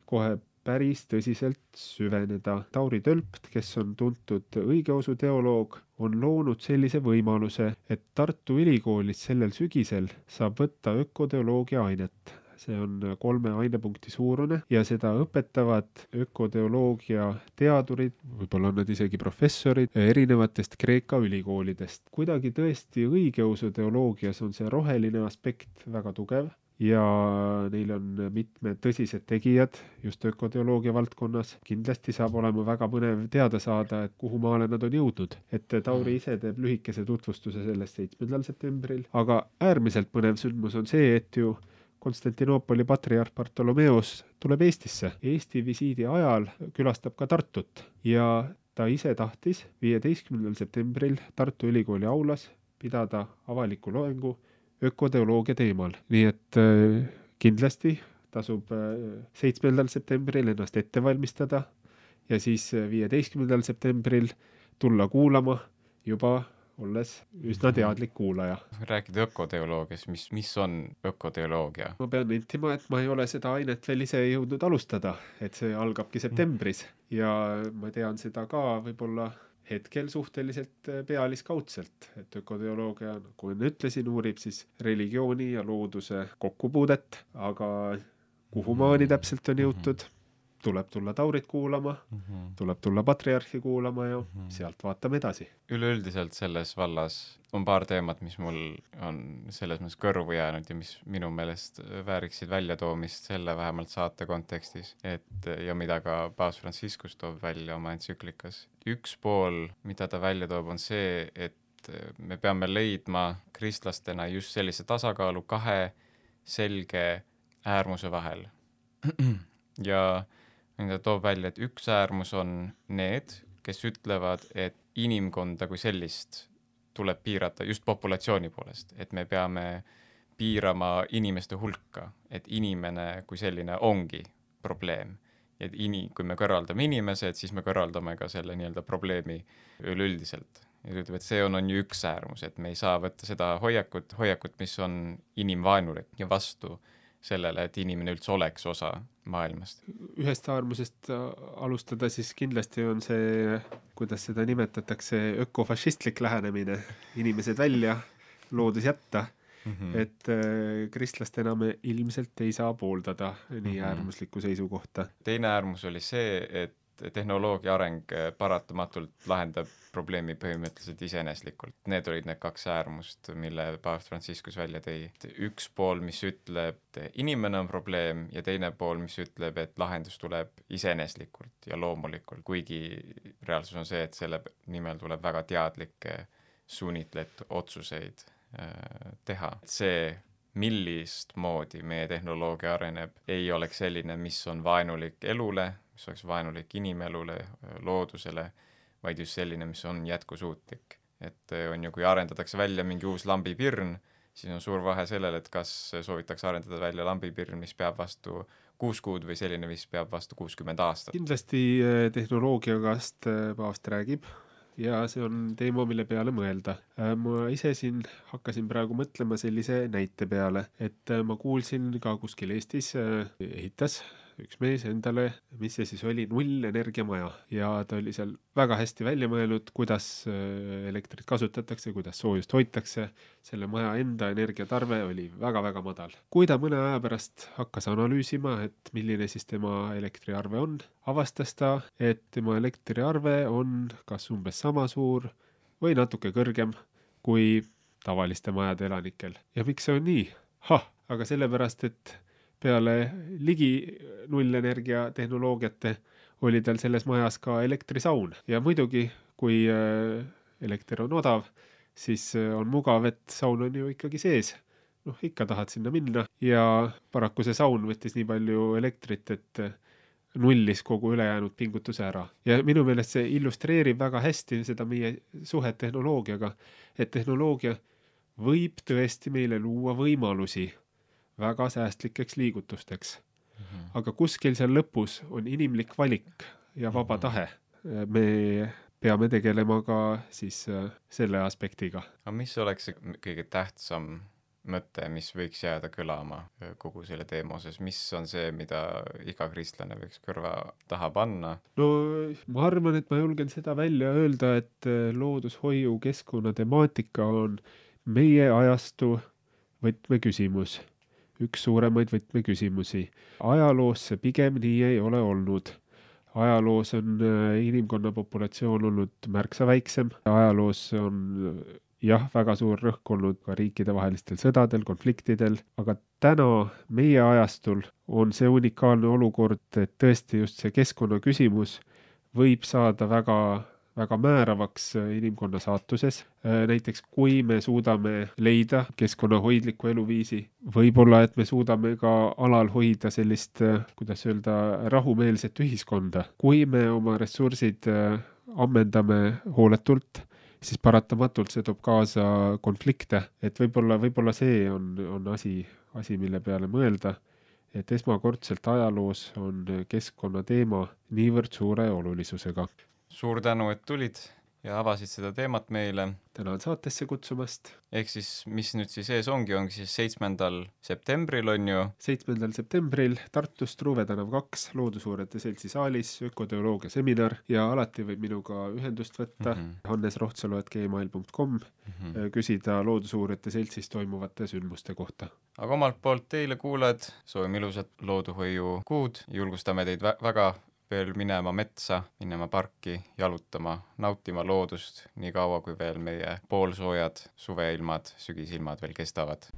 kohe päris tõsiselt süveneda. Tauri Tölpt, kes on tuntud õigeusu teoloog, on loonud sellise võimaluse, et Tartu Ülikoolis sellel sügisel saab võtta ökoteoloogia ainet see on kolme ainepunkti suurune ja seda õpetavad ökoteoloogia teadurid, võib-olla on nad isegi professorid erinevatest Kreeka ülikoolidest. kuidagi tõesti õigeusu teoloogias on see roheline aspekt väga tugev ja neil on mitmed tõsised tegijad just ökoteoloogia valdkonnas. kindlasti saab olema väga põnev teada saada, et kuhu maale nad on jõudnud. et Tauri mm. ise teeb lühikese tutvustuse sellest seitsmendal septembril, aga äärmiselt põnev sündmus on see, et ju Konstantinoopoli patriarh Bartolomeos tuleb Eestisse. Eesti visiidi ajal külastab ka Tartut ja ta ise tahtis viieteistkümnendal septembril Tartu Ülikooli aulas pidada avaliku loengu ökoteoloogia teemal, nii et äh, kindlasti tasub äh, seitsmendal septembril ennast ette valmistada ja siis äh, viieteistkümnendal septembril tulla kuulama juba olles üsna teadlik kuulaja. rääkida ökoteoloogiast, mis, mis on ökoteoloogia? ma pean nentima, et ma ei ole seda ainet veel ise jõudnud alustada, et see algabki septembris ja ma tean seda ka võib-olla hetkel suhteliselt äh, pealiskaudselt, et ökoteoloogia, nagu enne ütlesin, uurib siis religiooni ja looduse kokkupuudet, aga kuhumaani täpselt on jõutud, tuleb tulla Taurit kuulama mm, -hmm. tuleb tulla patriarhi kuulama ja mm -hmm. sealt vaatame edasi. üleüldiselt selles vallas on paar teemat, mis mul on selles mõttes kõrvu jäänud ja mis minu meelest vääriksid väljatoomist selle vähemalt saate kontekstis, et ja mida ka paavst Franciscus toob välja oma entsüklikas. üks pool, mida ta välja toob, on see, et me peame leidma kristlastena just sellise tasakaalu kahe selge äärmuse vahel ja ta toob välja, et üks äärmus on need, kes ütlevad, et inimkonda kui sellist tuleb piirata just populatsiooni poolest, et me peame piirama inimeste hulka, et inimene kui selline ongi probleem. et ini-, kui me kõrvaldame inimesed, siis me kõrvaldame ka selle nii-öelda probleemi üleüldiselt. ja ta ütleb, et see on, on ju üks äärmus, et me ei saa võtta seda hoiakut, hoiakut, mis on inimvaenulik ja vastu sellele, et inimene üldse oleks osa maailmast. ühest äärmusest äh, alustada, siis kindlasti on see, kuidas seda nimetatakse, ökofašistlik lähenemine, inimesed välja, loodus jätta mm. -hmm. et äh, kristlastena me ilmselt ei saa pooldada nii mm -hmm. äärmuslikku seisukohta. teine äärmus oli see, et tehnoloogia areng äh, paratamatult lahendab probleemi põhimõtteliselt iseeneslikult. Need olid need kaks äärmust, mille paavst Franciscus välja tõi. üks pool, mis ütleb, inimene on probleem ja teine pool, mis ütleb, et lahendus tuleb iseeneslikult ja loomulikult, kuigi reaalsus on see, et selle nimel tuleb väga teadlikke suunitletud otsuseid äh, teha. see millist moodi meie tehnoloogia areneb, ei oleks selline, mis on vaenulik elule, mis oleks vaenulik inimelule, loodusele, vaid just selline, mis on jätkusuutlik. et on ju, kui arendatakse välja mingi uus lambipirn, siis on suur vahe sellel, et kas soovitakse arendada välja lambipirn, mis peab vastu kuus kuud või selline, mis peab vastu kuuskümmend aastat. kindlasti äh, tehnoloogiast äh, Paavst räägib ja see on teema, mille peale mõelda. Äh, ma ise siin hakkasin praegu mõtlema sellise näite peale, et ma kuulsin ka kuskil Eestis ehitas üks mees endale, mis see siis oli, nullenergiamaja ja ta oli seal väga hästi välja mõelnud, kuidas äh, elektrit kasutatakse, kuidas soojust hoitakse. selle maja enda energiatarve oli väga-väga madal. kui ta mõne aja pärast hakkas analüüsima, et milline siis tema elektriarve on, avastas ta, et tema elektriarve on kas umbes sama suur või natuke kõrgem kui tavaliste majade elanikel. ja miks see on nii? hah, aga sellepärast, et peale ligi nullenergia tehnoloogiate oli tal selles majas ka elektrisaun ja muidugi, kui äh, elekter on odav, siis äh, on mugav, et saun on ju ikkagi sees. noh, ikka tahad sinna minna ja paraku see saun võttis nii palju elektrit, et äh, nullis kogu ülejäänud pingutuse ära. ja minu meelest see illustreerib väga hästi seda meie suhet tehnoloogiaga, et tehnoloogia võib tõesti meile luua võimalusi väga säästlikeks liigutusteks mm. -hmm. aga kuskil seal lõpus on inimlik valik ja vaba -hmm. tahe. me peame tegelema ka siis äh, selle aspektiga. aga mis oleks see kõige tähtsam mõte, mis võiks jääda kõlama äh, kogu selle teema osas, mis on see, mida iga kristlane võiks kõrva taha panna? no ma arvan, et ma julgen seda välja öelda, et äh, loodushoiu keskkonna temaatika on meie ajastu võtmeküsimus üks suuremaid võtmeküsimusi. ajaloos see pigem nii ei ole olnud. ajaloos on äh, inimkonna populatsioon olnud märksa väiksem, ajaloos on äh, jah, väga suur rõhk olnud ka riikidevahelistel sõdadel, konfliktidel, aga täna meie ajastul on see unikaalne olukord, et tõesti just see keskkonnaküsimus võib saada väga väga määravaks äh, inimkonna saatuses. Äh, näiteks kui me suudame leida keskkonnahoidliku eluviisi, võib-olla et me suudame ka alal hoida sellist, äh, kuidas öelda, rahumeelset ühiskonda. kui me oma ressursid ammendame hooletult, siis paratamatult see toob kaasa konflikte, et võib-olla, võib-olla see on, on asi, asi, mille peale mõelda et esmakordselt ajaloos on keskkonnateema niivõrd suure olulisusega suur tänu, et tulid ja avasid seda teemat meile. tänan saatesse kutsumast. ehk siis, mis nüüd siis ees ongi, ongi siis seitsmendal septembril on ju? seitsmendal septembril Tartus Truuve tänav kaks Loodusuurijate Seltsi saalis ökoteoloogia seminar ja alati võib minuga ühendust võtta mm -hmm. hannesrohtsalu.gmail.com mm -hmm. küsida Loodusuurijate Seltsis toimuvate sündmuste kohta. aga omalt poolt teile, kuulajad, soovime ilusat looduhoiukuud, julgustame teid vä väga veel minema metsa, minema parki, jalutama, nautima loodust, niikaua kui veel meie poolsoojad suveilmad, sügisilmad veel kestavad.